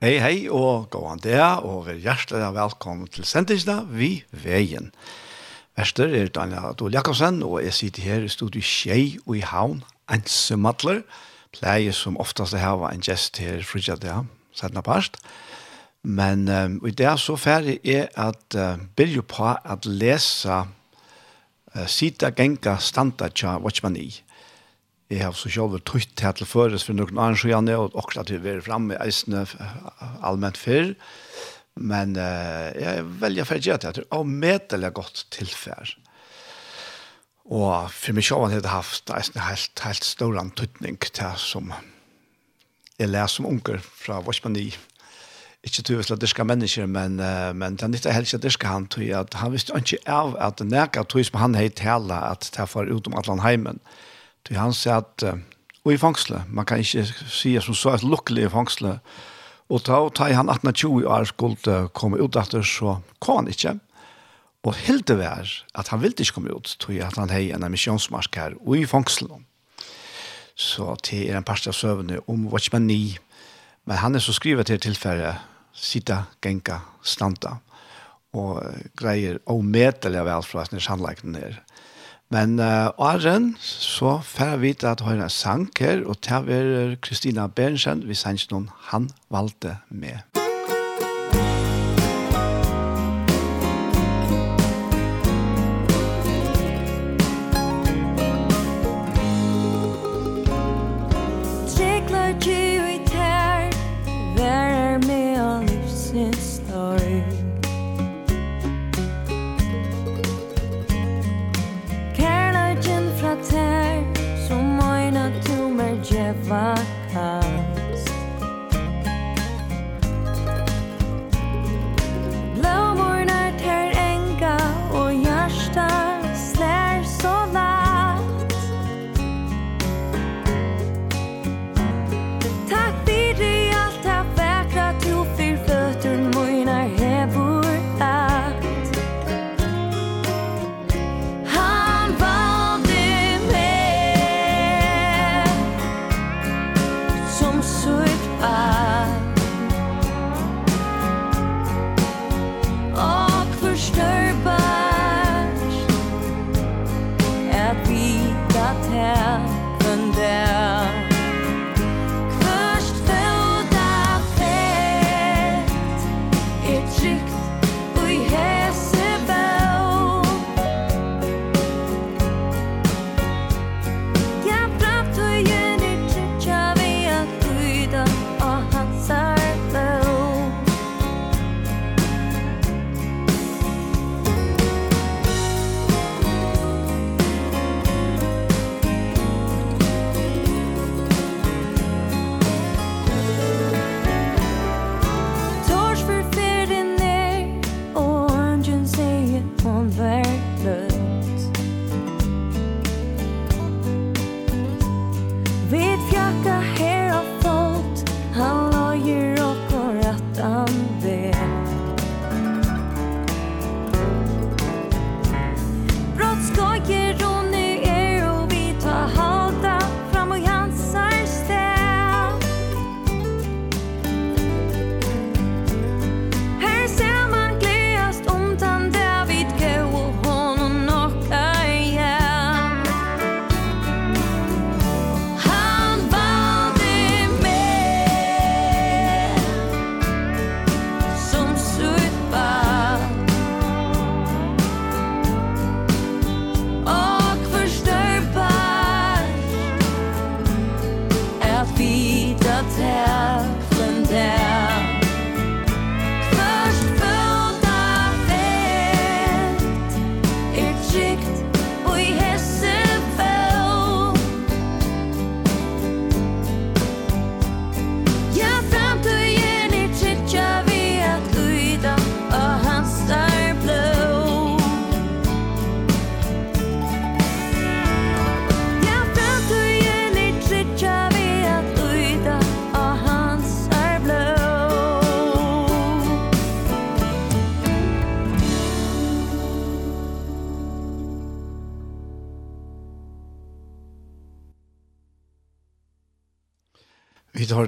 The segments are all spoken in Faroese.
Hei, hei, og gå an det, og hjertelig velkommen til sendingsene vi veien. Vester er Daniel Adol Jakobsen, og jeg sitter her i studiet Kjei og i Havn, Ensemadler, pleier som oftast er her en gjest her frutja det, sætna parst. Men um, i det så ferdig er at uh, begynner på at lese uh, Sita Genka Standa Tja Watchman i. Jeg har så selv tøyt til til føres for noen annen skjønne, og også at vi er fremme i eisene allment før. Men uh, jeg velger for at gjøre det, og medelig godt tilfær. Og for meg selv har det haft eisene helt, helt stor antydning til som jeg leser som unger fra Vosmani. Ikke til å slå mennesker, men, uh, men det er ikke helt dyrke han, tror jeg at han visste ikke av at det nægget tog som han heit hele, at det var utom atlan heimen. Uh, Det han sier at, og i fangsle, man kan ikke si som så et lukkelig i fangsle, og da tar han 18-20 år skulle komme ut etter, så kom han ikke. Og helt det var at han ville ikke komme ut, tog at han har en emissionsmarsk her, og i fangsle. Så til er en parst av søvnene om Watchmeni, men han er så skrivet til tilfelle, sitta, genka, standa, og greier å medelig vel fra sin sannleikene her. Men uh, åren så får vi vite at høyre sanker, og til å være Kristina Bernsjøn, vi sanker noen han valgte med.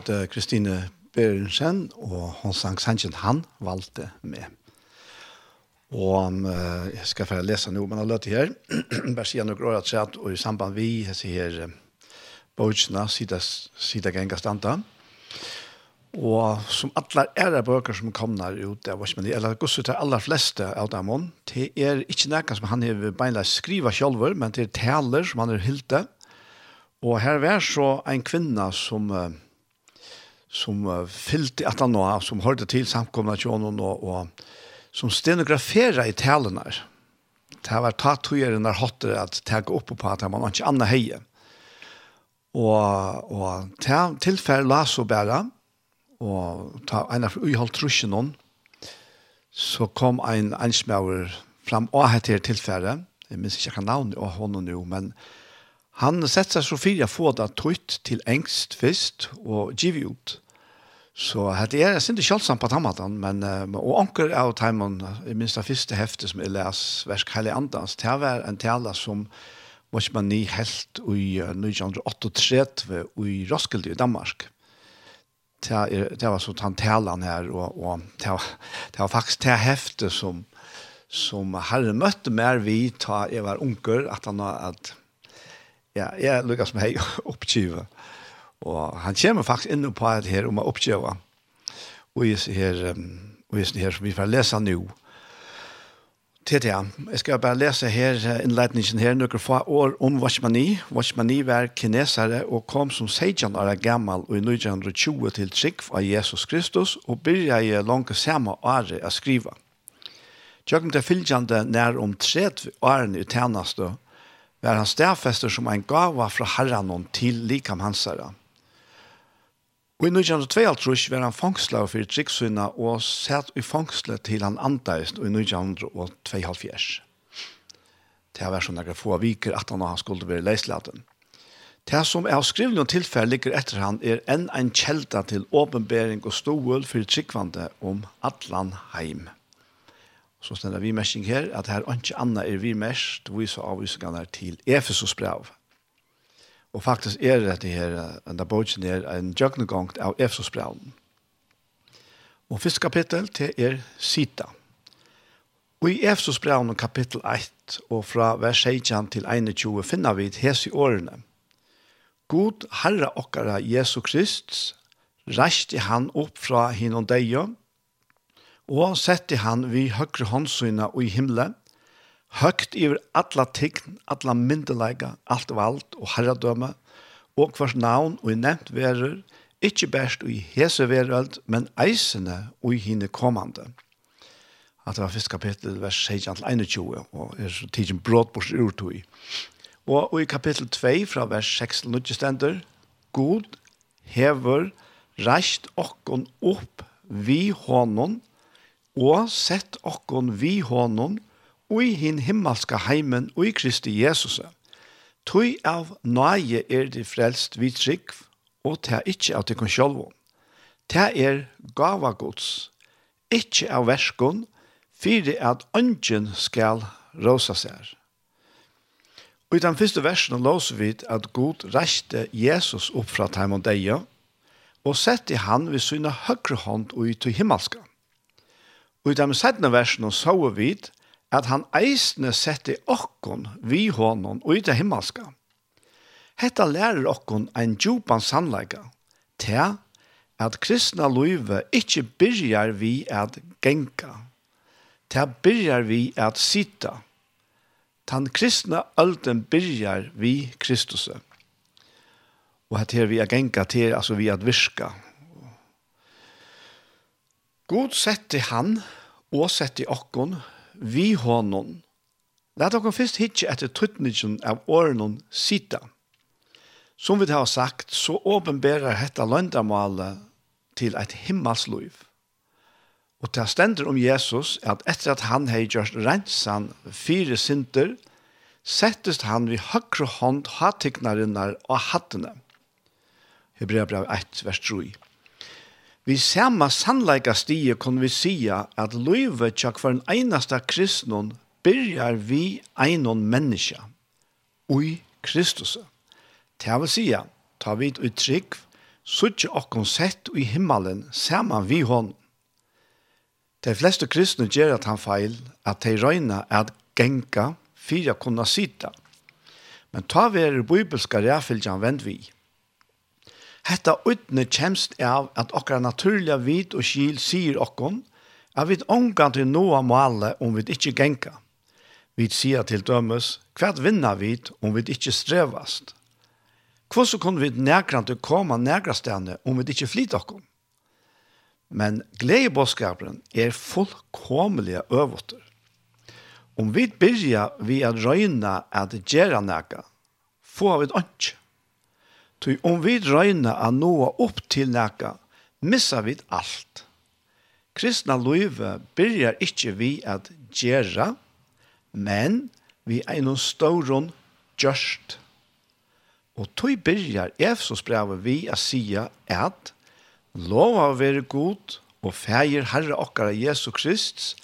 hørte Kristine Berensen, og hun sang sangen han valgte med. Og uh, jeg skal få lese noe men har løtt her. Bare sier noe råd at sett, og i samband vi, jeg sier uh, bøtjene, sida genga standa. Og som alle ære bøker som kommer ut, jeg vet ikke, eller gosset til aller fleste av dem, det er ikke noe som han har beinleis skriva sjolver, men det er taler som han har hylte. Og her var så en kvinne som... Uh, som uh, fyllte at han nå, som hørte til samkomna tjonen og, og som stenograferer i talene. Det var tatt høyere når hotter at tagge opp på at man ikke annet heie. Og, og til tilfell la så bare, og ta en av uholdt trusjen noen, så kom en ensmauer fram og hette her tilfelle, jeg minns ikke hva navnet av honom nå, men Han sätter så fyra få det trött till engst, först och giv ut. Så hade er er inte själv på tamatan men och onkel av timon i minst av första häfte som läs verk hela andans det var en tala som måste man ni helt i 1938 i Roskilde i Danmark. Det, er, det var så tantelan här och, och det, var, det var faktiskt det häfte som som herre møtte mer vi ta jeg var unker, at han at Ja, jeg lykkes med hei oppgiva. Og han kommer faktisk inn på det her om å oppgiva. Og jeg ser her, og jeg ser her som vi får lese nå. Til det, jeg skal bare lese her innledningen her, noen få år om Vashmani. Vashmani var kinesere og kom som 16 år gammel og i 1920 til trygg av Jesus Kristus og begynte langt samme året å skrive. Tjøkken til fylgjende nær om 30 årene i tjeneste og var han stedfester som en gava fra herren til likam hansere. Og i 1922 var han fangslav for trikksynna og satt i fangslet til han andeist i 1922. Det var sånn noen få viker at han skulle være leislaten. Det som er skrivelig noen tilfell ligger etter han er enn en kjelda til åpenbering og stål for trikkvande om atlan heim så stender vi mersing her, at her ikke annet er vi merst, vi så avvisningene til Efesos brev. Og faktisk er det her, en av bøtjen er en jøgnegang av Efesos brev. Og første kapittel til er Sita. Og i Efesos brev kapittel 1, og fra vers 16 til 21, finner vi hese i årene. God Herre okkara Jesu Krist, reiste han opp fra hinon deg, og sette han vi høyre håndsynet og i himmelen, høgt iver alla tign, alla myndelega, alt vald og herradømme, og hvers navn og i nevnt verur, ikkje best i hese veröld, men eisene og i hine kommande. At det var første kapittel, vers 16-21, og er så tidsen brådbors urtui. Og, og i kapittel 2, fra vers 16-19 stender, God hever reist okkon opp vi hånden og sett okkon vi honom og i hin himmelska heimen og i Kristi Jesus. Tøy av nøye er det frelst vi trygg, og ta ikkje av tikkun sjolvo. Ta er gava gods, ikkje av verskon, fyrir at ønsken skal rosa seg. Og i den første versen låser vi at God reiste Jesus opp fra Taimon Deia, og sette han ved syne høyre hånd og i til himmelska. Og i de settende versene så vi at han eisne sette okkon vi hånden og i det himmelska. Hetta lærer okkon ein djupan sannleika, til at kristna løyve ikkje byrjar vi at genka, til byrjar vi at sita. Tan kristna ölden byrjar vi Kristus. Og at her vi at genka til, altså vi at virka, God sette han, og sette okkon, vi honom. Lat okkon fyrst hitje etter truttningen av årenon sita. Som vi har sagt, så åpenbærer hetta løndamalet til eit himmelsliv. Og det stender om Jesus at etter at han hei gjørst rensan fire sinter, settest han vid høyre hånd hattiknarinnar og hattene. Hebrea brev 1, vers 3. Vi samme sannleika stige kunne vi sia at løyve tjekk for en einasta kristnon byrjar vi einon menneska, ui Kristus. Det vi sia, ta vi ut trygg, suttje okkon sett i himmelen saman vi hon. De fleste kristne gjør at han feil, at de røyna at genka, fyra kunna sita. Men ta vi er bibelska ræfylgjan vend vi. Hetta utne kjemst av at okra naturliga vid og skil sier okkon, at vi ångan til noa male om vi ikkje genka. Vi sier til dømes, hva vinna vi om vi ikkje strevast? Hvordan kunne vi nærkant til koma nærkastene om vi ikkje flyt okkon? Men gledebåskapen er fullkomlige øvotter. Om vi byrja vi at røyna at gjerra næka, får vi et. Så om vi drøyna a noa opp til nega, missa vi alt. Kristna løyve byrjar ikkje vi at gjerra, men vi er noen stauron gjørst. Og tøy byrjar Efsos brevet vi a sia at lova å være god og feir Herre okkara Jesu Krist,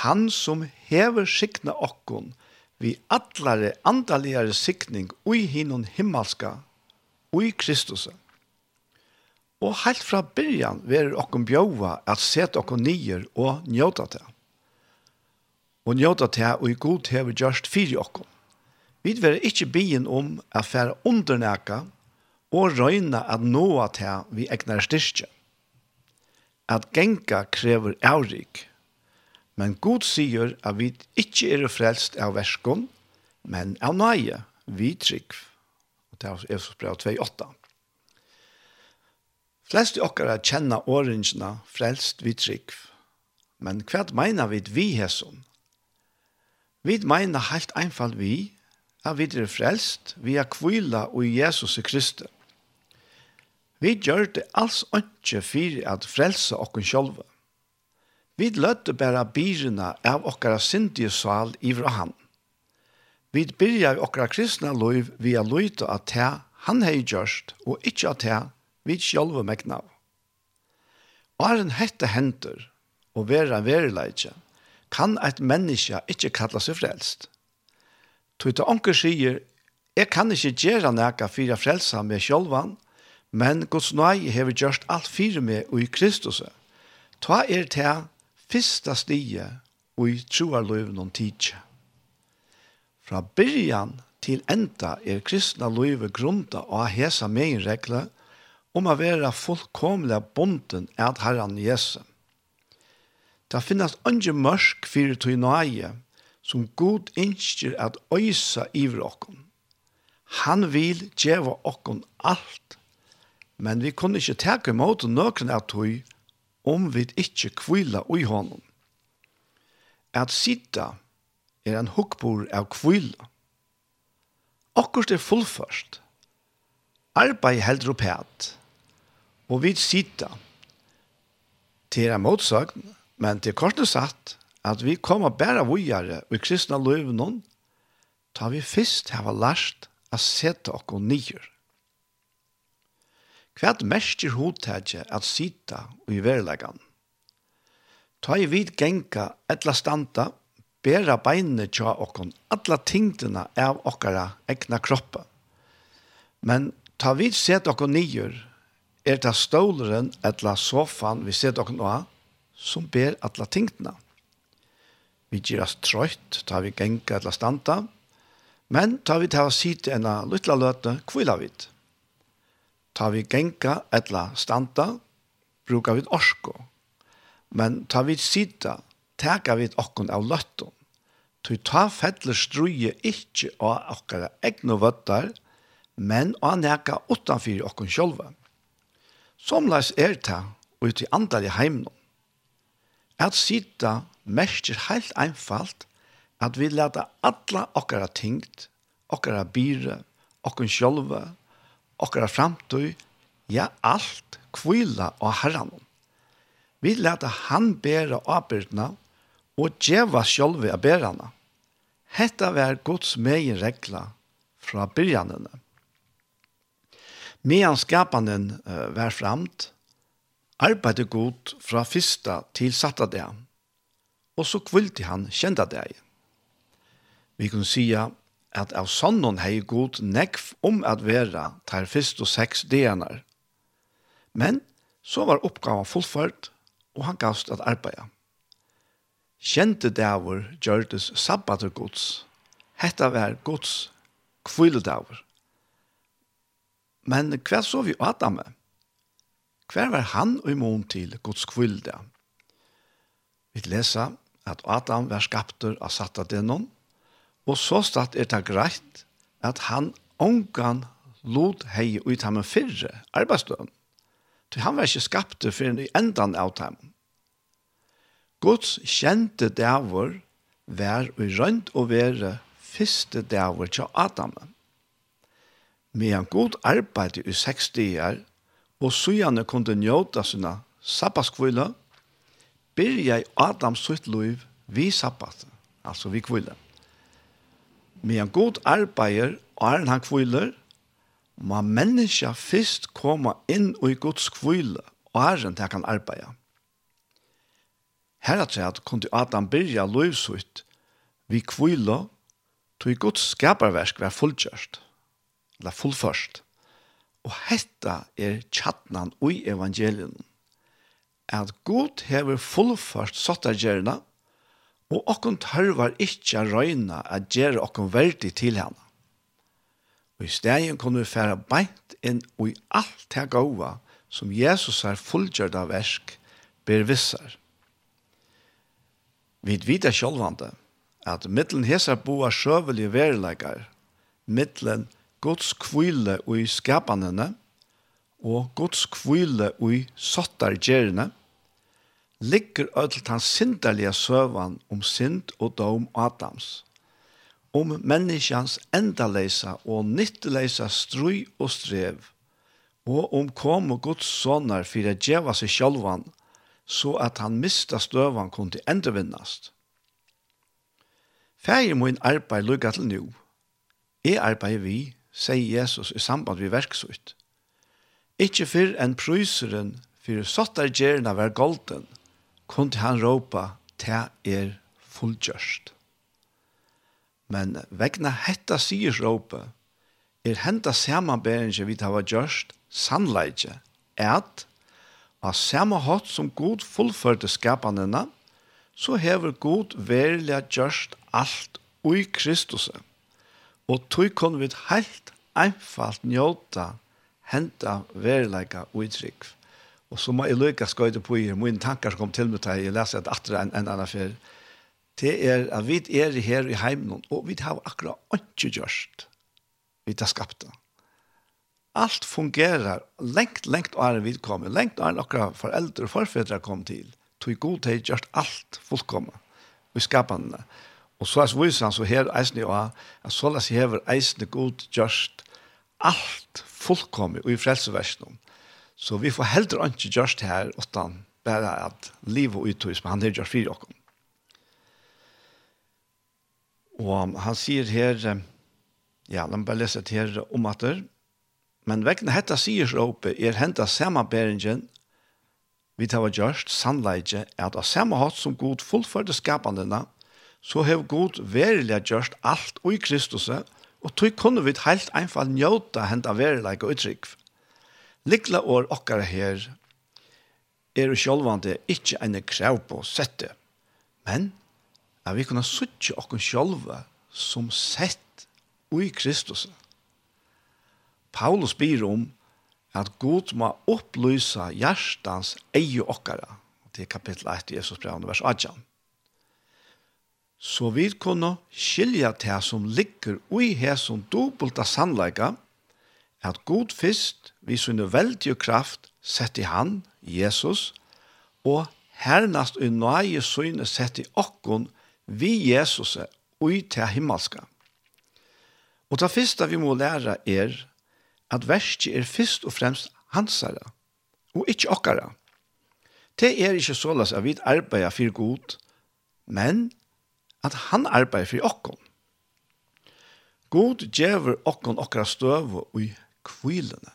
han som hever sikna okkon vi atlare andaligare sikning ui hinon himmelska i Kristus. Og helt fra byrjan verer okken bjóa at set okken nyer og njóta til. Og njóta til og i god hever gjørst fyri okken. Vi verer ikkje byen om at færa undernæka og røyna at nåa til vi egnar styrkje. At genka krever avrik. Men god sier at vi ikkje er frelst av verskon, men av nøye, vi trygg det er Efesos brev 2,8. Flest i okkara kjenna åringene frelst vi trygg. Men hva mener vi vi hesson? Vi mener helt einfalt vi, at vi er frelst, vi er kvila og Jesus i Kristus. Vi gjør det alls ikke for at frelse okken sjølve. Vi løtte bare byrene av okkara syndige sval i fra han. Vi byrjar okra kristna liv vi er løyta at det han hei gjørst, og ikkje at det vi sjølve megna av. Åren hette henter, og vera verileitje, kan eit menneske ikkje kalla seg frelst. Tog til onker sier, jeg kan ikkje gjera neka fyra frelsa med sjølvan, men Guds nøy hever gjørst alt fyra med og i Kristus. Ta er til fyrsta stige og i troarløven om tidsje. Fra byrjan til enda er kristna løyve grunda og hesa megin regla om å vera fullkomlig bonden av Herren Jesu. Det finnes andre mørk fyrir tog nøye som god innskjer at øysa iver okkon. Han vil djeva okkon alt, men vi kunne ikke teke imot nøkren av tog om vi ikke kvila ui honom. At sitta er en hukkbor av kvila. Akkurat er fullførst. Arbeid heldur opp hæt. Og vi sitta til en motsagn, men til korsne satt at vi kommer bare vujare og kristna løvnån tar vi fyrst hava lært a seta okko nyer. Kvært mestir hodtætje at sita og i verlegan. Ta i vid genka etla standa bæra beinene tja okkon, alla tingdina av okkara egna kroppa. Men ta vid set okkon nyer, er ta ståleren etla sofan vi set okkon oa, som ber alla tingdina. Vi giras trøyt, ta vi genka etla standa, men ta vi ta sit enna luttla løte, kvila vid. Ta vi genka etla standa, brukar vi orsko, men ta vi sita, teka vi okkon av løtton. Tu ta fettler struje ikkje av okkara egnu vøttar, men av neka utanfyr okkon sjolva. Somleis er ta ut i andal i heimnum. At sida merker heilt einfalt at vi leta alla okkara tingt, okkara byre, okkon sjolva, okkara framtøy, ja alt kvila og herran. Vi leta han bæra avbyrdna og djeva sjolve av berana. Hetta var Guds megin regla fra byrjanene. Medan uh, var framt, arbeidde Gud fra fyrsta til satta det, og så kvilti han kjenda det. Vi kunne sija at av sånnen hei god nekv om at vera tar fyrst og seks denar. Men så var oppgaven fullført, og han gavst at arbeida. Kjente dæver gjørtes sabbater gods. Hetta var gods kviledæver. Men hva så vi Adam med? Hva var han og imon til gods kviledæver? Vi leser at Adam var skapter av satta denon, og så statt er det greit at han ångan lot hei ut ham fyrre arbeidsdøen. Så han var ikke skapter for en endan av dem. Guds kjente dæver vær og rønt og være første dæver til Adam. Med en god arbeid i seks dager, og så gjerne kunne njøte sine sabbatskvile, byrja i Adams sitt liv vi sabbat, altså vi kvile. Med en god arbeider og er han kviler, må menneska først komme inn i Guds kvile og er han til han kan arbeide. Heratræt kunne Adam byrja løvsutt vi kvile tog Guds skaparverk var fullkjørst, eller fullførst. Og hetta er tjattnan ui evangelien, at Gud hever fullførst sottargjerna, og okkon tørvar ikkje a røyna at gjer okkon verdi til henne. Og i stegjen kunne vi færa beint inn og i alt det gåa som Jesus er fullgjørda versk ber vissar. Vi vet det sjølvande, at mittlen hesa boa sjøvelige verleikar, mittlen Guds kvile ui skapanene, og Guds kvile ui sottargjerne, ligger ødelt hans sinderlige søvan om synd og dom Adams, om menneskjans endaleisa og nytteleisa strøy og strev, og om kom og gods sånner for å djeva seg sjálvan så at han mista støvan kunne endrevinnast. Fægir min arbeid lukka til nu. Jeg arbeid vi, sier Jesus i samband vi verksut. Ikke fyrr enn prøyseren fyrir sottar gjerna var golden, kunne han råpa, til er fullgjørst. Men vegna hetta sier råpa, er henta samanbæringen vi tar var gjørst, sannleidje, at Av samme hatt som god fullførte skapanene, så hever god verilig gjørst alt ui Kristus. Og tog kunne vi helt einfalt njóta henta verileika utrygg. Og så må jeg lykke skøyde på i mine tankar som kom til meg til jeg leser et atre en, en annen fyr. Det er at vi er her i heimen, og vi har akkurat ikke gjørst. Vi har skapt det allt fungerar lengt, lengt åren vi kom, lengt åren okra foreldre og forfedre kom til, tog god tid gjort alt fullkomna i skapandene. Og så er viser han så her eisen i at så las hever eisen god gjort alt fullkomna i frelseversjonen. Så vi får heller ikke gjort her, utan bare at liv og uttøys, men han har gjort for oss. Og han sier her, ja, la meg bare lese til her om at det, Men vekkene hetta sier råpe er henta samanberingen, vi tar var gjørst sannleidje at av samme hatt som god fullførte skapandena, så hev god verilig gjørst alt og i Kristus, og tog kunne vi helt einfall njóta henta verilig og uttrykk. Likla år okkar her er jo sjálvande ikkje en krav på sette, men er vi kunne suttje okkar sjálva som sett og i Kristus. Kristus Paulus byr om at Gud må opplysa hjertans eie okkara. Det er kapittel 1 i Jesus brev, vers 8. Så vi kunne skilja til som ligger ui her som dobbelta sannleika, at Gud fyrst, vi sunne veldig kraft, sett i han, Jesus, og hernast i nøye sunne sett i okkon, vi Jesus, ui til himmelska. Og det første vi må lære er at verset er først og fremst hansara, og ikkje okkara. Det er ikkje sålas at vi arbeider for god, men at han arbeider for okkon. God djever okkon okkara støv og i kvilene.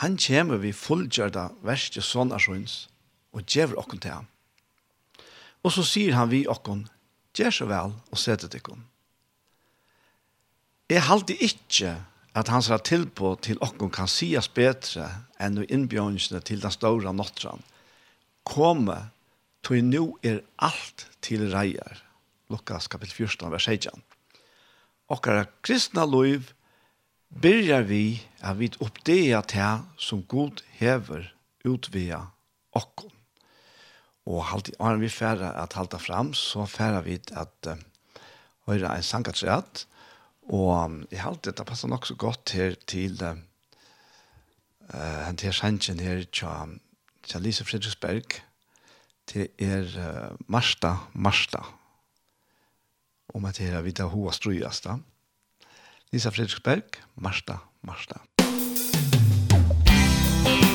Han kjemur vi fullgjørda verste sånnarsøyns og djever okkon til ham. Og så sier han vi okkon, gjør så vel og setet ikkon. Jeg halte ikkje at hans har tilbå til okken kan sies bedre enn i innbjørnsene til den store nåttran. Komme, tog nu er alt til reier. Lukas kapitel 14, vers 16. Okkara kristna loiv byrjar vi at vi oppdea til som god hever utvia okken. Og halti, vi færa at halta fram, så færa vi at uh, høyra en sangatræt, Og jeg har alltid, det passer nok så godt her til uh, han til sannsjen her tja, tja Lise Fredriksberg til er uh, Marsta, Marsta om at her vidar hoa strujast da. Lisa Fredriksberg, Marsta, Marsta. Musik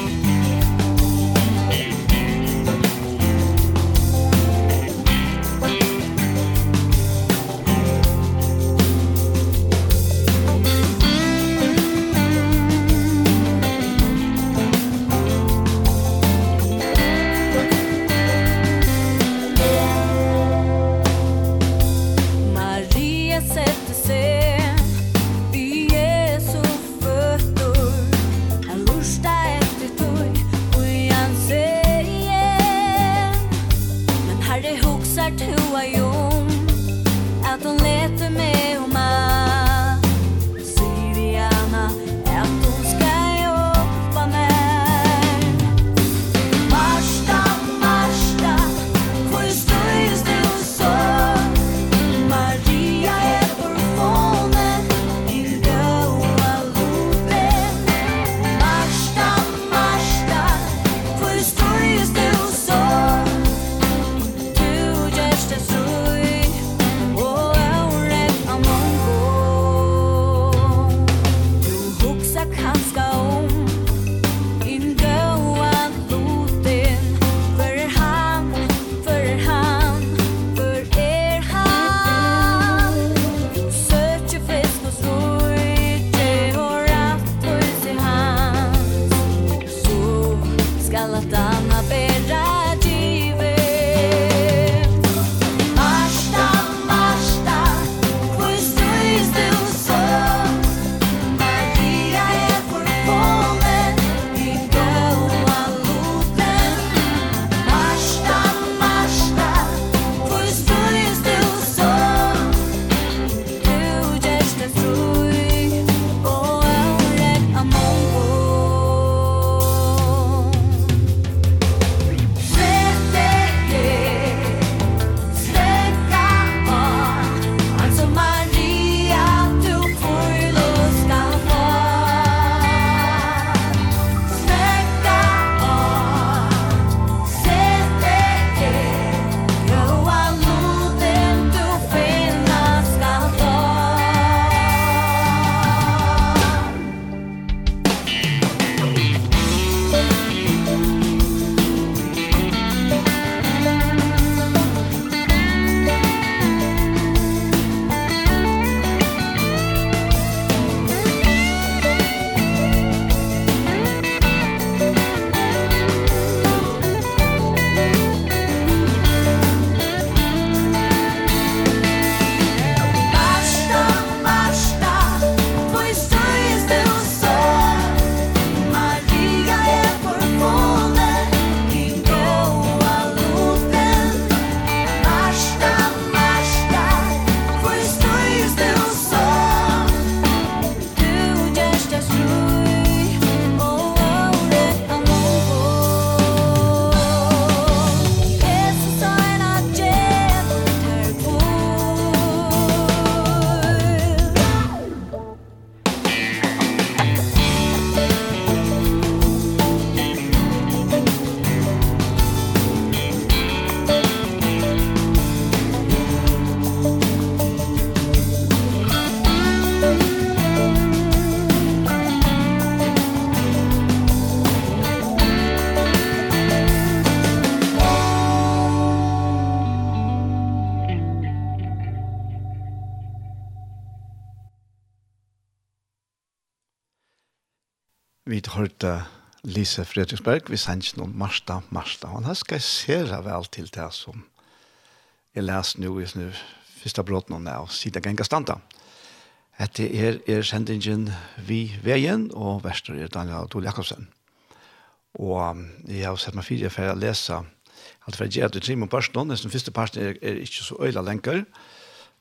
Lise Fredriksberg, vi sender noen Marsta, Marsta. Han har skal se vel til det som jeg leser nå i sin første bråten om det, og siden ganger standa. Hette er, er sendingen Vi Veien, og verster er Daniel Dole Jakobsen. Og jeg har sett meg fire for å lese alt for jeg gjør det til min personen, den første personen er, er ikke så øyla lenger,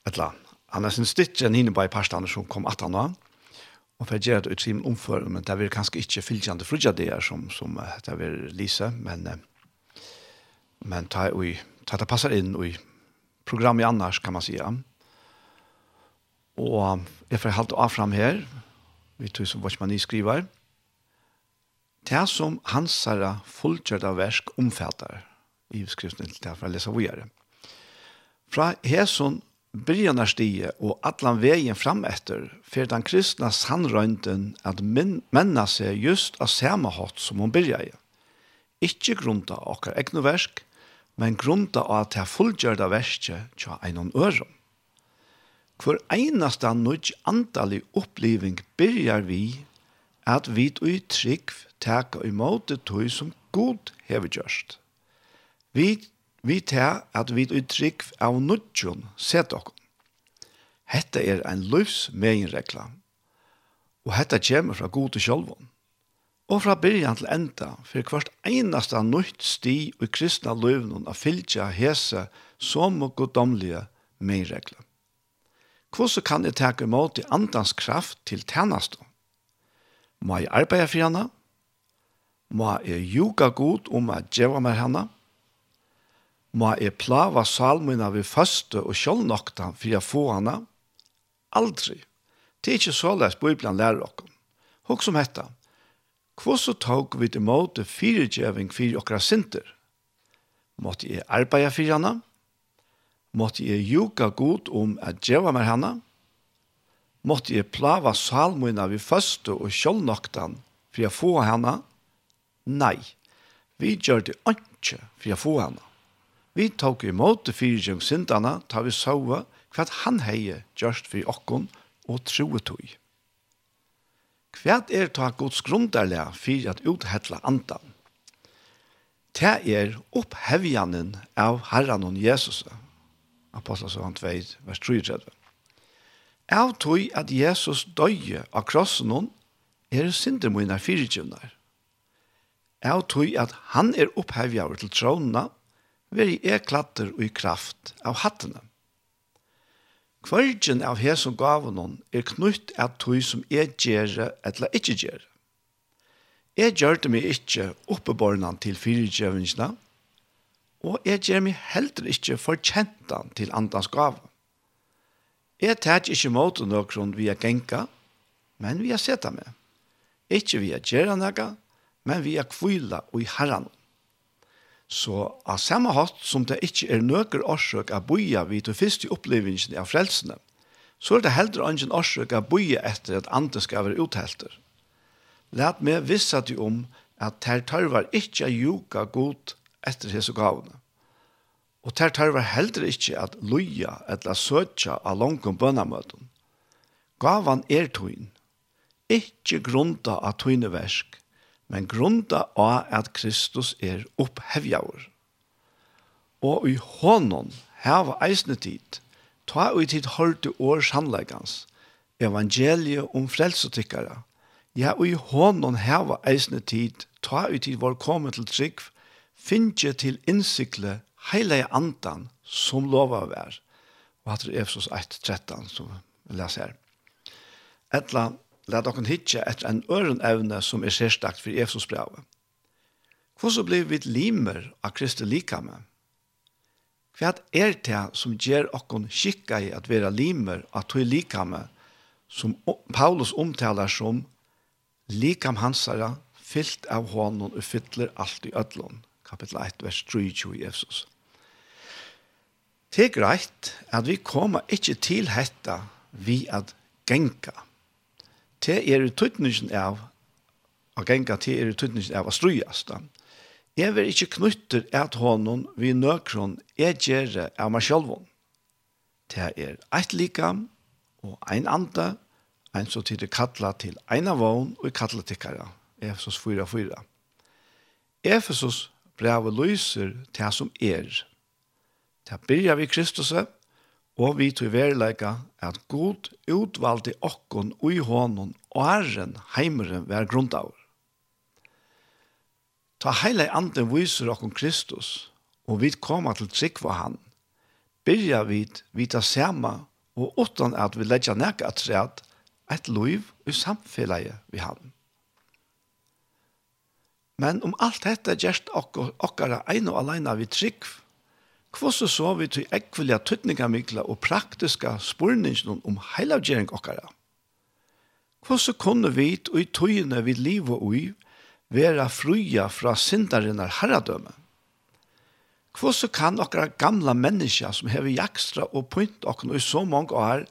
eller han er sin stitje enn inne på i personen som kom 18 år, Och för det är omfør, men det er kanskje ikke fyllande frugja det er som som det er Lisa men men ta ui, ta det passer inn i programmet annars kan man säga. Og jeg får halte av frem her, Vi tror som Watchman i skriver. Det som hansara fullgjörda versk omfattar i skriften til det här för att läsa vidare. Fra Heson byrjana stige og allan vegin fram etter fer den kristna sannrøynden at menna seg just av samme hatt som hon byrja i. Ikkje grunda okkar egnu versk, men grunda av at det fullgjørda verskje tja einan øron. Hvor einasta nudj andalig oppliving byrjar vi at vi i trygg teka i måte tøy som god hever gjørst. Vi Vi tar at vi uttrykk av nudjon set dere. Hetta er ein løvs meginregla. Og hetta kjemur fra god til sjálvon. Og fra byrjan til enda, for hvert einasta nødt sti og kristna løvnun av fylgja hese som og goddomlige meginregla. Hvordan kan jeg takke imot i andans kraft til tjeneste? Må jeg arbeide for henne? Må jeg juga god om at djeva med henne? må jeg plava salmene ved første og sjålnokta for jeg få henne. Aldri. Det er ikke så les Bibelen lærer dere. Hok som hetta. Hvordan tok vi til måte fyrirgjøving for dere sinter? Måtte jeg arbeide for henne? Måtte jeg juga god om at djeva med henne? Måtte jeg plava salmina ved første og sjålnoktan for jeg få henne? Nei. Vi gjør det ikke for jeg få hana. Vi tok imot fyrtjøng syndene, ta vi sove hva han heie gjørst for okken og troetøy. Hva er ta gods grunderlige for at uthetle andan? Det er opphevjanen av Herren og Jesus. Apostelsøvann 2, vers 33. Av tog at Jesus døye av krossen hon, er synder mine fyrtjøvner. Av tog at han er opphevjaver til trådene, veri er klatter og i kraft av hattene. Kvargen av hesson gavun er knytt av tog som er gjere eller ikke gjere. Jeg gjør det meg ikke oppebornan til fyrirgjøvingsna, og jeg gjør meg heller ikke forkjentan til andans gav. Jeg tar ikke mot noen via genka, men via seta meg. Ikke via gjøre noe, men via kvila og i herran. Så av samme hatt som det ikke er nøkker årsøk av boia vid til første opplevingen av frelsene, så er det heller ingen årsøk av boia etter at andre skal være uthelter. Læt meg visse til om at ter tarvar ikke juka god etter hese gavene. Og ter var heller ikke at loja eller søtja av langkom bønnamøten. Gavan er tøyn, ikke grunda av tøyneversk, men grunda av at Kristus er opphevjaur. Og i honom heva eisne tid, ta og i tid hørte år sannleggans, evangeliet om frelsetikkara. Ja, og i honom heva eisne tid, ta og i tid var kommet til trygg, finnje til innsikle heile andan som lova vær. Og hatt er Efsos 1.13 som vi leser her. Etla, la dere hitje etter en øren evne som er særstakt for Efsos brevet. Hvordan blir vi limer av Kristi likame? Hva er det som gjør dere skikka i at være limer av tog likame, som Paulus omtaler som likam hansara, fyllt av hånden og fyller alt i ødlån. Kapitel 1, vers 23 i Efesos. Det er greit at vi kommer ikke til hetta vi at genka det er utnyttningen av å genga til er utnyttningen av å strøyast. Jeg vil ikke knytte at hånden vi nøkron er gjerne av meg selv. Det er eit likam og ein anda, ein så tid er kattla til ein av vogn og kattla tikkara, Efesos 4-4. Efesos brevet lyser til som er. Det byrja vi Kristus, og vi til verleika at god utvalgte okkon ui hånden og æren heimeren vær grundaur. Ta heile anden viser okkon Kristus, og vi koma til trygg for han. Byrja vi vita sama, og utan at vi leggja nekka at træt, et loiv i samfellet vi han. Men om alt dette gjerst okkara ein og aleina vi trygg, Hvordan så vi til ekvelige tøtningamikla og praktiske spurningen om heilavgjering okkara? Hvordan kunne vi i tøyene vi liv og ui være fruja fra syndaren av herradømme? Hvordan kan okkara gamla mennesker som hever jakstra og pynt okkara i så mange år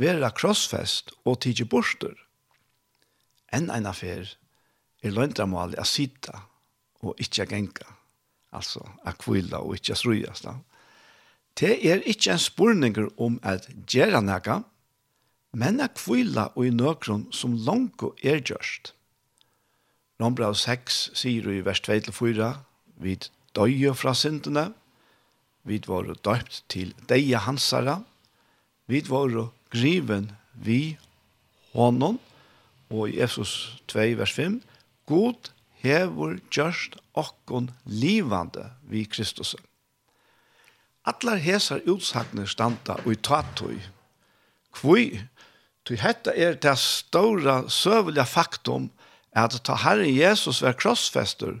være krossfest og tidsi borster? Enn en affær er løndramålet å sitte og ikke genka altså akvila og ikke strøyast. Det er ikke en spurninger om at gjøre noe, men akvila og i nøkron som langt er gjørst. Rombrau 6 sier i vers 2-4, vid døye fra syndene, vid var døpt til deia hansara, vid var griven vi honom, og i Efsos 2, vers 5, god hevur gjørst okkon livande vi Kristus. Allar hesar utsagner standa og i tatoi. Kvui, tui hetta er det stora søvelja faktum at ta Herre Jesus var krossfester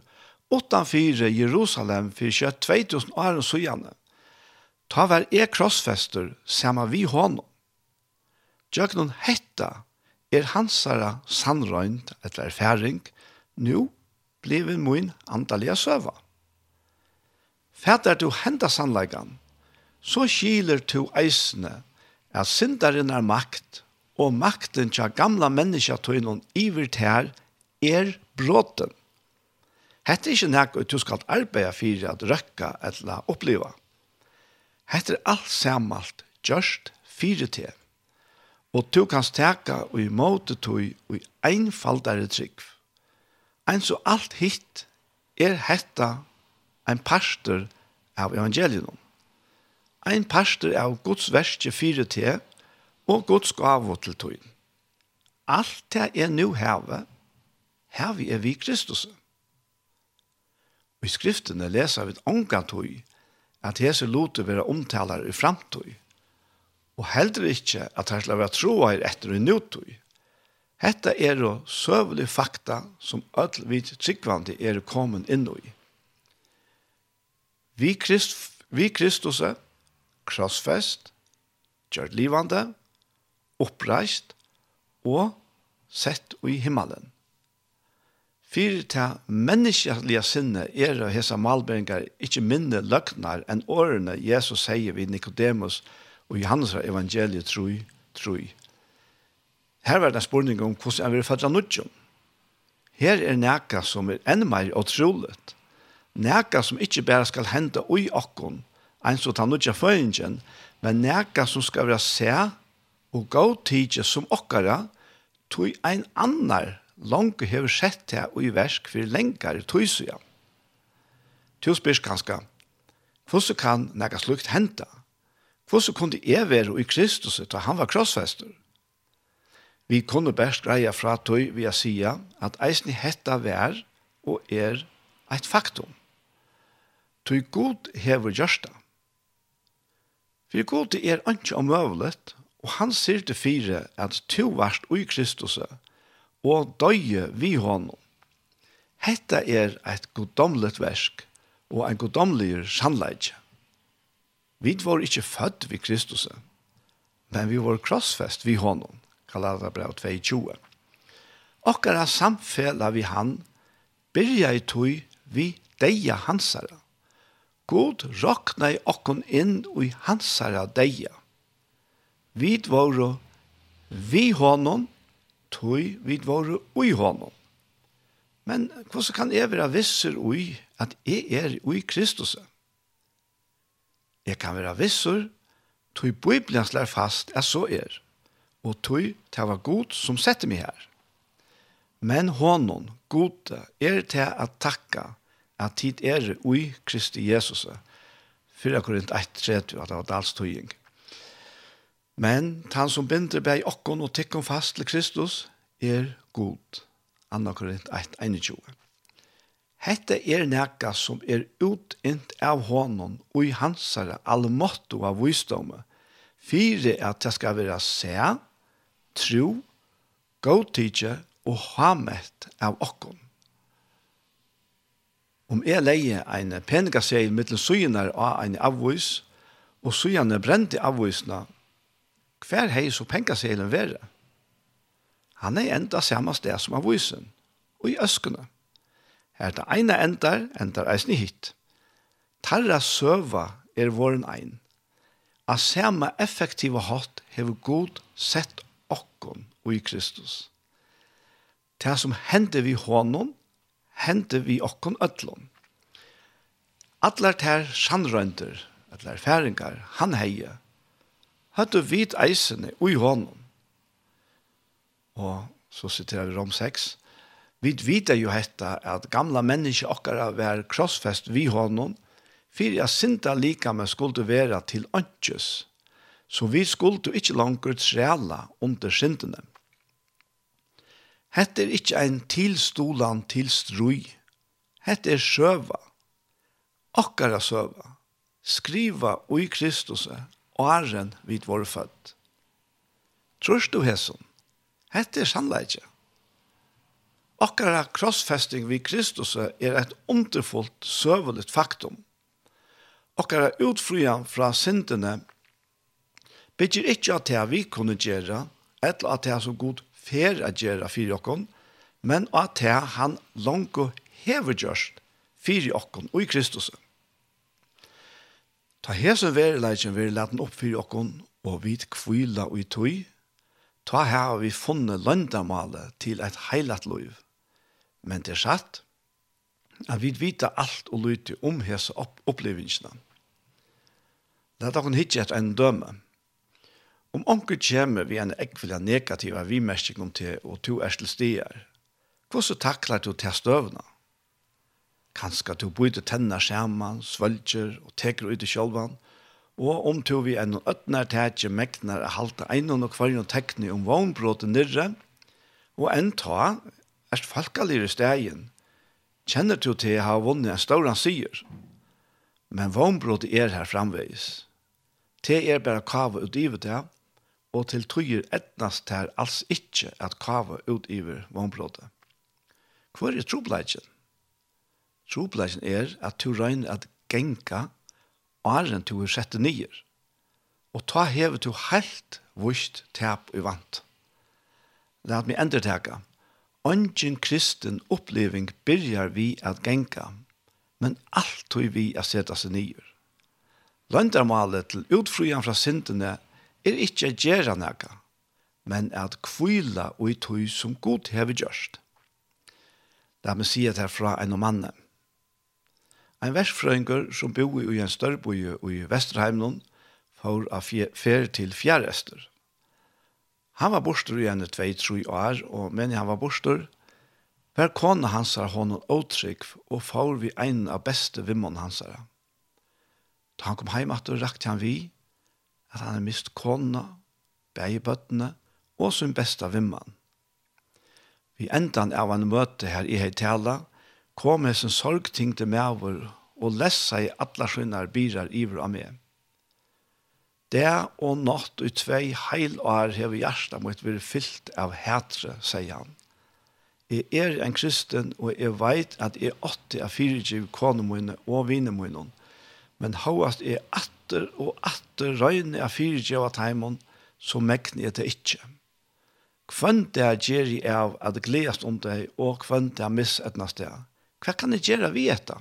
utanfyre Jerusalem fyrir kjøtt 2000 og sujane. Ta var er krossfester sama vi honom. Jøgnun hetta er hansara sannrøynd etter erfaring nu blevet mun andalige søva. Fætter du henda sannleggan, så skiler du eisne at syndaren er makt, og makten tja gamla menneska tøynon ivert her er bråten. Hette er ikke nek du skal arbeide for at røkka eller oppleva. Hette er alt samalt gjørst fire til. Og du kan steka og i måte tøy og i einfaldare trygg. Ein så alt hitt er hetta ein pastor av evangelium. Ein pastor av Guds verste fire te og Guds gave til tøyen. Alt det er nu heve, heve er vi Kristus. Og i skriftene leser vi et ångatøy at hese lote være omtaler i framtøy, og heller ikke at her skal være troa er etter i nutøy. Hetta er jo søvelig fakta som öll vi tryggvandi er kommet inn i. Vi, Krist, vi Kristus er krossfest, gjørt livande, oppreist og sett i himmelen. Fyrir til menneskelige sinne er og hese malberingar ikkje minne løgnar enn årene Jesus sier vid Nikodemus og Johannes evangeliet troi, troi. Her var det en spørning om hvordan jeg vil fødre nødgjøn. Her er nekka som er enn mer utrolig. Nekka som ikke bare skal hente ui okkon, ein så ta nødgjøn føringen, men nekka som skal være se og gå tidje som okkara, tog ein annar langt hever sett til i versk for lengare tøysøya. Til spørs kanska, hvordan kan nekka slukt henta? Hvordan kunne jeg være i Kristus da han var krossfester? Vi kunne best greia fra tøy vi å si at eisen hetta vær og er eit faktum. Tøy god hever gjørsta. For god er ikke omøvelet, og han sier til fire at to varst ui Kristus og døye vi hånden. Hetta er eit goddomlet versk og ein goddomlig sannleidje. Vi var ikkje født vi Kristus, men vi var krossfest vi hånden. Galaterbrev 2.20. Okkar er samfella vi han byrja i tog vi deia hansara. God rokna i okkon inn i hansara deia. Vid våre vi honom, tog vid våre ui honom. Men hvordan kan jeg være visser ui at jeg er ui Kristus? Jeg kan være visser, tog Bibelen slår fast at så er og tøy, det var god som sette meg her. Men hånden, gode, er til å takke at tid er ui Kristi Jesus. 4 Korint 1, 3, at det var dals tøying. Men han som binder beg okkon og tikkum fast til Kristus er god. 2 Korint 1, 21. Hette er nekka som er utint av hånden og i hansare allmåtto av visdomme, fire at det skal være seg, tro, godtidje og hamet av okkon. Om jeg leie en pengasegel mittel søgner av en avvis, og søgjene brente avvisene, hver hei så pengasegelen være? Han er enda samme sted som avvisen, og i øskene. Her det ene endar, endar eisen i hit. Tarra søva er våren ein. A samme effektive hatt hever god sett okkon og i Kristus. Det som hender vi honom, hender vi okkon ötlom. Atler ter sannrønder, atler færingar, han heie, høttu vit eisene ui honom. Og så sitter vi Rom 6, Vi vita jo hetta at gamla menneske okkara vær krossfest vi honom, fyrir a sinta lika med vera til ønskjøs så vi skulle ikke langer trela under syndene. Hette er ikke en tilstolan til strøy. Hette er søva. Akkara søva. Skriva ui Kristus og æren vid vår født. Trørs du hesson? Hette er sannleikje. Akkara krossfesting vid Kristus er et underfullt søveligt faktum. Akkara utfrian fra syndene bygger ikke at det vi kunne gjøre, eller at det er så god fer at gjøre for dere, men at det han langt og hever gjørst for dere og i Kristus. Ta hesen verilegjen vil lete opp for dere, og vi kvila og i tøy, ta her vi funnet løndamalet til et heilat liv. Men det er satt, at vi vita alt og lytte om hese opp opplevelsene. Det er dere hittet en døme. Om onker kommer vi en ekvile negativa vimerskning om til og to er til stier, hvordan takler du til støvna? Kanskje du bryter tenner skjermen, svølger og teker ut i kjølven, og om to vi en øtner tætje mekner er halte en og kvarjon tekni om vognbråten nirre, og en ta er falkalir i stegen, kjenner du til å ha vunnet en stor han sier. Men vognbråten er her framveis. Te er bare kave ut i det, og til tøyer etnast her alls ikkje at kava ut iver vannbrådet. Hvor er trobleidjen? Trobleidjen er at du regner at genka åren du er sette nyer, og ta hever du helt vust tap i vant. Lat meg endertaka. Ongen kristen oppleving byrjar vi at genka, men alt tog vi at seta seg nyer. Løndarmalet til utfrujan fra syndene er er ikkje gjerra nega, men at kvila og i tøy som god hever gjørst. La meg si at herfra en og manne. Ein versfrøyngur som bo i en og i Vesterheimnon får av fer til fjærester. Han var borster i enn tvei, tru år, og men han var borster, Per kona hansar honom åtrygg og får vi ein av beste vimmon hansara. Da han kom heim at og rakte han vi, at han har mist kona, bæg bøttene og sin besta vimman. Vi endan av en møte her i Heitala kom med sin sorgting til over og lessa i atla skinnar byrar iver av meg. Det og natt og tvei heil år hever hjertet mot vi fyllt av hetre, sier han. Jeg er en kristen, og jeg vet at jeg åtte av fyrtjiv konemøyne og vinemunne, men hovast er atter og atter røyne av fyrtjøva taimon, så mekne er det ikkje. Kvann det er gjerri av at gledast om deg, og kvann det er miss etna sted. Hva kan jeg gjerra vi etta?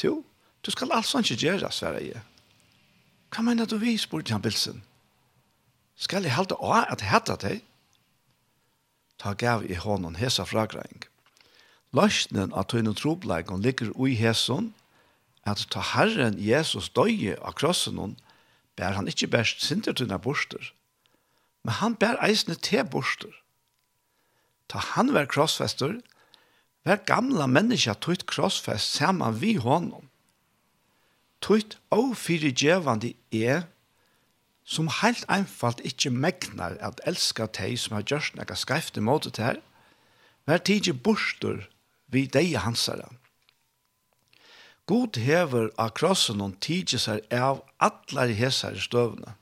Jo, du skal altså ikke gjerra, sverre jeg. Hva mener du vi, spurte han Bilsen. Skal jeg halte av at jeg hatt deg? Ta gav i hånden hesa fragreng. Løsnen av tøyne trobleikon ligger ui hesson, at ta Herren Jesus døye av krossen hon, bær han ikkje bærst sintertunna borster, men han bær eisne te borster. Ta han var krossfester, vær gamla menneska tøyt krossfest saman vi honom. Tøyt og fyrirgjevande er, som heilt einfalt ikkje megnar at elska tei som har gjørst nega skreifte måte til her, vær tidje borster vi deg hansara. God hever av krossen og tidsi seg av allar hesar støvna.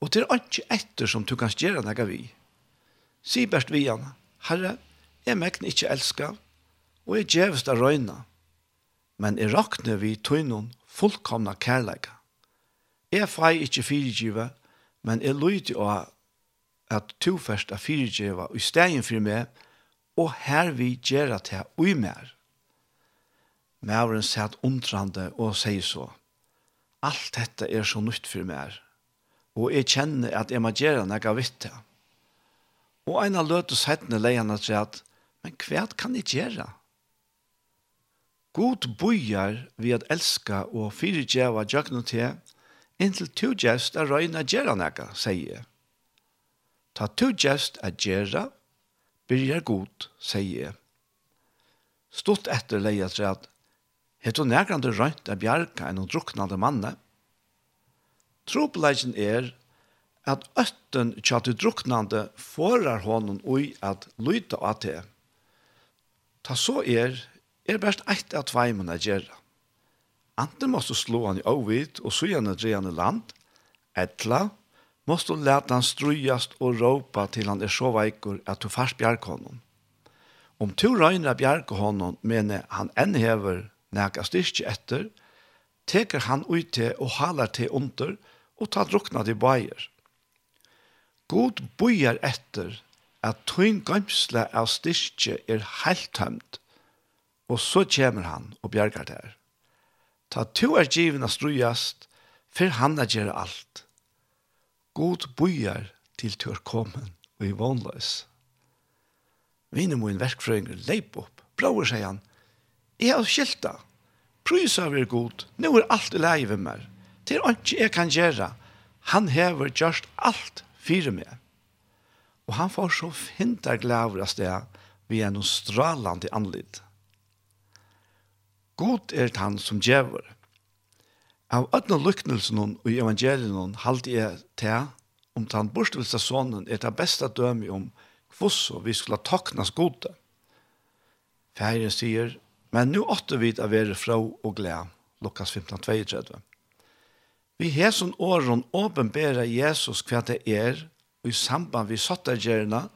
Og til ikke etter som du kan gjøre nega vi. Si best vi han, Herre, jeg mekne ikke elska, og jeg djevst av røyna, men jeg rakne vi tøynun fullkomna kærleika. Jeg fei ikkje fyrirgiva, men jeg lydig av at to først av fyrirgiva i stegin fyrir meg, og her vi gjerra til ui mer. Mævren sæt undrande og sier så. Alt dette er så nytt for meg, og jeg kjenner at jeg må gjøre når jeg vet det. Og en av løte sættene leierne sier at, men hva kan jeg gjøre? God bojar vi at elska og fyrirgjeva djøkna til, inntil to gjerst er røyna gjerra nega, sier jeg. Ta to gjerst er gjerra, byrjar god, sier jeg. Stort etter leia til at Het hun nærkant røynt av bjarga enn hun druknande manne. Tropleggen er at øtten tja til druknande forar honom ui at lyda av te. Ta så er, er best eit av tveimen a gjerra. Anten måste slå han i avvid og suja han i land, etla, måste leta han strujast og råpa til han er så veikur at du fast bjerg honom. Om to røyner bjerg honom, mener han enn hever nega styrkje etter, teker han ut til og halar til under, og tar drukna til bøyer. God bøyer etter at tøyn gømsle av styrkje er helt tømt, og så kommer han og bjergar der. Ta to er givna strujast, for han er gjerne alt. God bøyer til tør kommen og i vånløs. Vinen må en verkfrøynger leip opp, blåer, seg han, Jeg har skilt det. Prøys av er god. Nå er alt i leie ved meg. Det er ikke jeg kan gjøre. Han hever gjørst alt fire med. Og han får så finta glæver av sted vi er noen strålande anlitt. God er han som djever. Av ødne lyknelsen og i evangelien halte jeg til om han bortvilsa sonen er det beste døme om hvordan vi skulle taknas gode. Færen sier, Men nu åtte vi å være fra og glede, Lukas 15, 32. Vi har som åren åpenbærer Jesus hva det er, og i samband vi satt gjerne,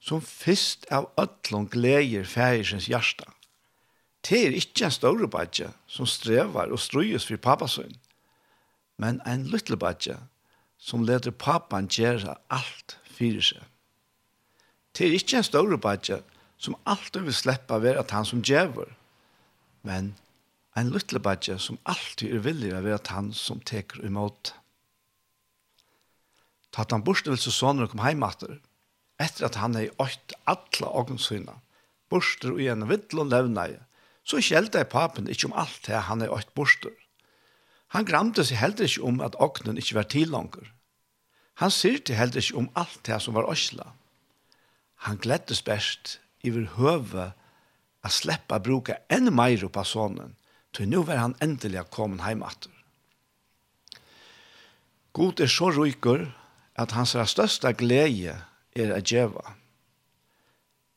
som først av ødlån gleder færesens hjerte. Det er ikke en større badje som strever og strøyes for pappasøn, men en lille badje som leder pappan gjøre alt fyrir seg. Det er ikke en større badje som alltid vil slippe å være at han som djever, men en luttle badje som alltid er villig av at han som teker imot. Ta at han borstevelse soner og kom heimater, etter at han er i åkt alle ågensynene, borster og igjen vittel og levneie, så skjelte jeg papen ikke om alt det han er åkt borster. Han gramte seg heller ikke om at åknen ikke var tillanger. Han syrte heller ikke om alt det som var åsla. Han glettes best i vil høve høve slippe släppa bruka ännu mer på sånnen, til nu var han äntligen kommet hjem etter. God er så ryker att hans største glede är å gjøre.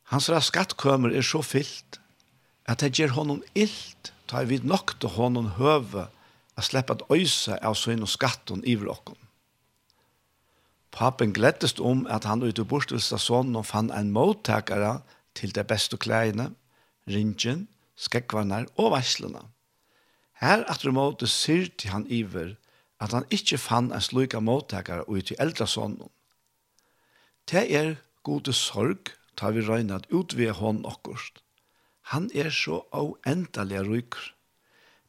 Hans skattkömer är så fyllt att det ger honom illt ta vid til honom höve att släppa att öjsa av sin og skatten i vlocken. Papen gläddes om at han ute i bortstelsta sonen fann en mottagare til det beste kläderna ringen, skekvarnar og veislene. Her at du måtte til han iver at han ikkje fann en sluka måttakare og til eldre sonen. Det er gode sorg tar vi røyna at utvige hånd okkurst. Han er så avendelig ryker.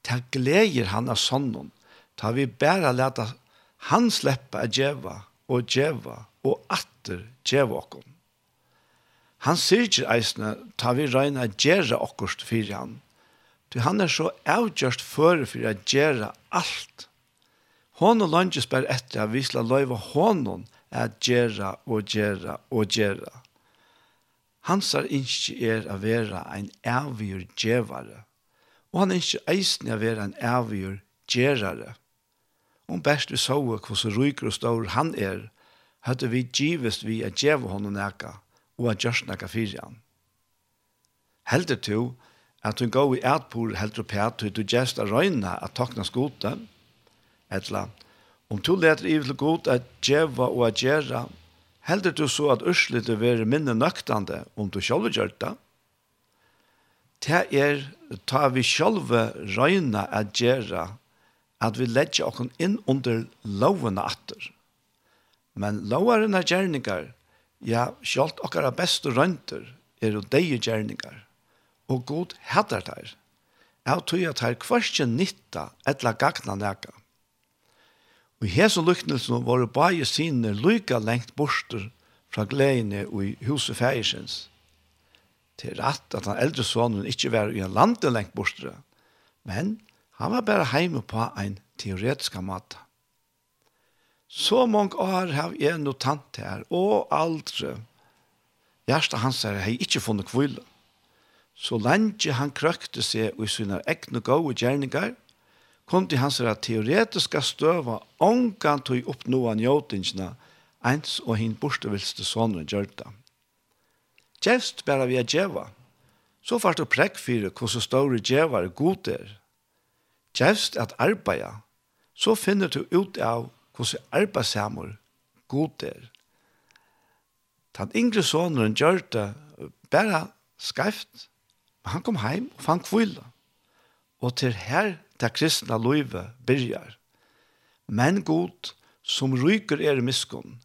Det gleder han av sonen, ta vi bare leta han sleppa a djeva og djeva og atter djeva okkurst. Han sier ikke eisene, ta vi regna gjerra okkurst fyrir han. Du, han er så avgjørst føre for å gjerra alt. Hon og langes bare etter at vi skal løyve hånden at gjerra og gjerra og gjerra. Hans er ikke er å være en avgjør djevare, og han er ikke eisene å være en avgjør gjerare. Om best vi så hvordan ryker og stor han er, hadde vi givest vi at djeva honom nekka og at gjørst nekka fyrir han. Heldur to at hun går i ætpor heldur på at du gjerst a røyna at takna skote, etla, om to leter i vil god at djeva og at gjerra, heldur du så at urslit du veri minne nøktande om du sjolv gjør det, det er ta vi sjolve røyna at gjera at vi letja okken inn under lovene atter. Men lovene gjerningar Ja, sjølt okkara bestu rønter er og deie gjerningar, og god hættar teir, av tog at her kvarskje nytta etla gagna nega. Og i hese lyknelsen var det bare sinne lyka lengt borster fra gledene og i huset fægisens. Til rett at han eldre sonen ikke var i en lande lengt borster, men han var bare heime på en teoretisk måte. Så mange år har jeg noe tant her, og aldri. Hjertet hans her har ikke funnet kvile. Så lenge han krøkte seg i sine egne gode gjerninger, kom til hans her teoretiske støve ångan tog oppnå noen jøtingene, ens og hinn bortevilste sånne gjør det. Gjevst bare vi er djeva, så fart du prekk for hvordan store djevar god er. Gjevst at arbeida, så finner du ut av hvordan arbeidsammer god er. Den yngre sonen gjør det bare skreft, men han kom heim og fann kvile. Og til her det kristne livet byrjar. Men god som ryker er i miskunn,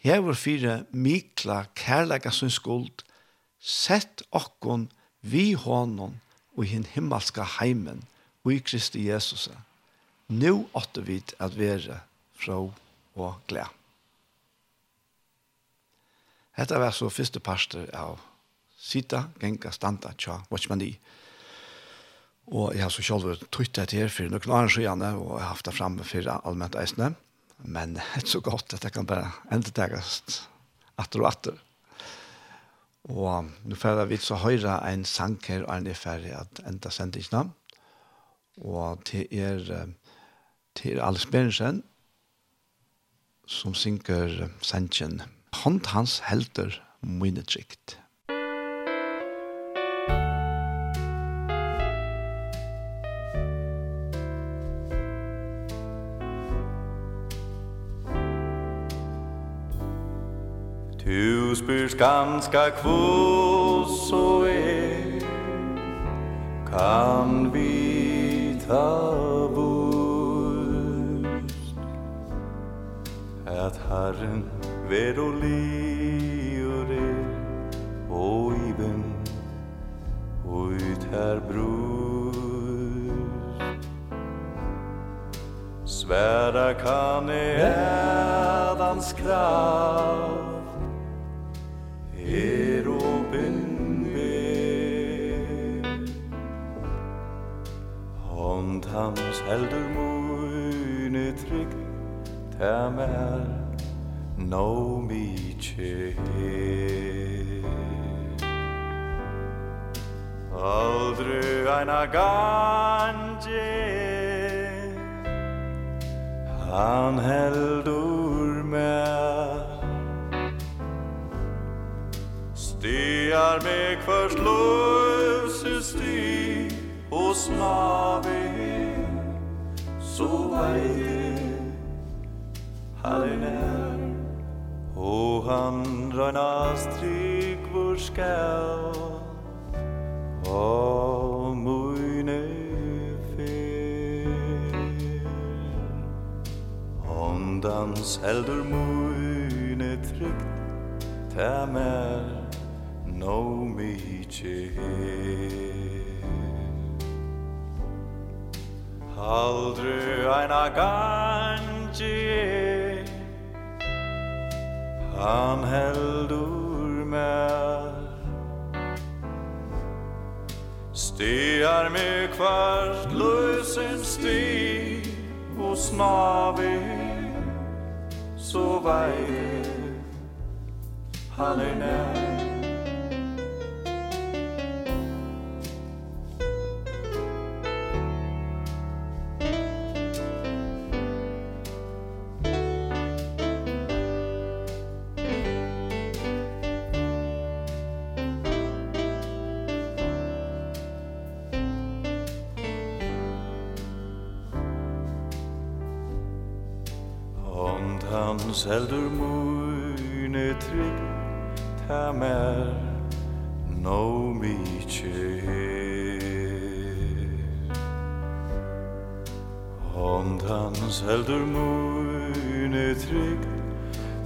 hever fire mikla kærlega sin skuld, sett okkon vi hånden og hin himmelska heimen og i Kristi Jesus. Nå åtte vi at være frå og glede. Hetta var så første parster av Sita, Genka, Standa, Tja, Watchmani. Og jeg har så selv tryttet til her for noen annen skjønne, og jeg har haft det fremme for allment eisene. Men det er så godt at jeg kan bare enda tegast atter og atter. Og nå får vi så høyre en sang her, og en er ferdig at enda sendte ikke Og til er, til Alice Berensen, som synker sentjen. Hånd hans helter mine trygt. Tu spyrs ganska kvås så er Kan vi ta at Herren ver og liure og iben ut her brus. Sværa kan i edans kraft er åpen ved. Hånd hans heldur mune trygt kamer no mi che Aldru eina ganje. Han heldur mer Stiar meg kvart løse sti Hos navi Så vei han er nær Og han røyna stryk vår skall Og mune fyr Ondans heldur mune trygt Tæmer no mykje her. Aldru eina gangi han heldur mer Stiar me kvart lösen sti Og snavi så vei han er nær. hans heldur mune trygg ta mer no miche Hond hans heldur mune trygg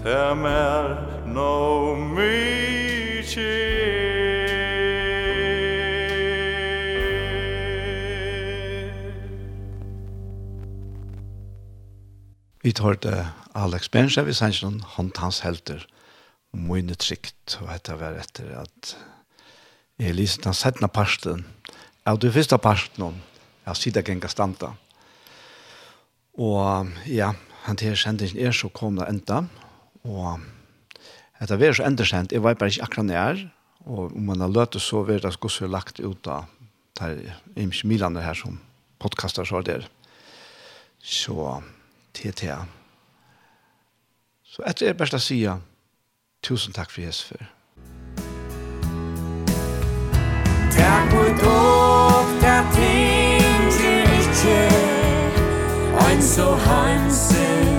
ta mer no miche Vi tar det Alex Bensha vi sanns noen håndtans helter mye trygt og dette var etter at jeg lyser den settende parsten, av det første parsten, av sida genga standa. Og ja han til kjendingen er så kom det enda. Og etter vi er så enda kjent jeg var bare ikke akkurat nær og om man har løtt så var det så lagt ut av der imkje milene her som podcaster så der så TTA Så etter er best å si tusen takk for Jesus for. Takk for dog, der ting til ikke, ein så hansen.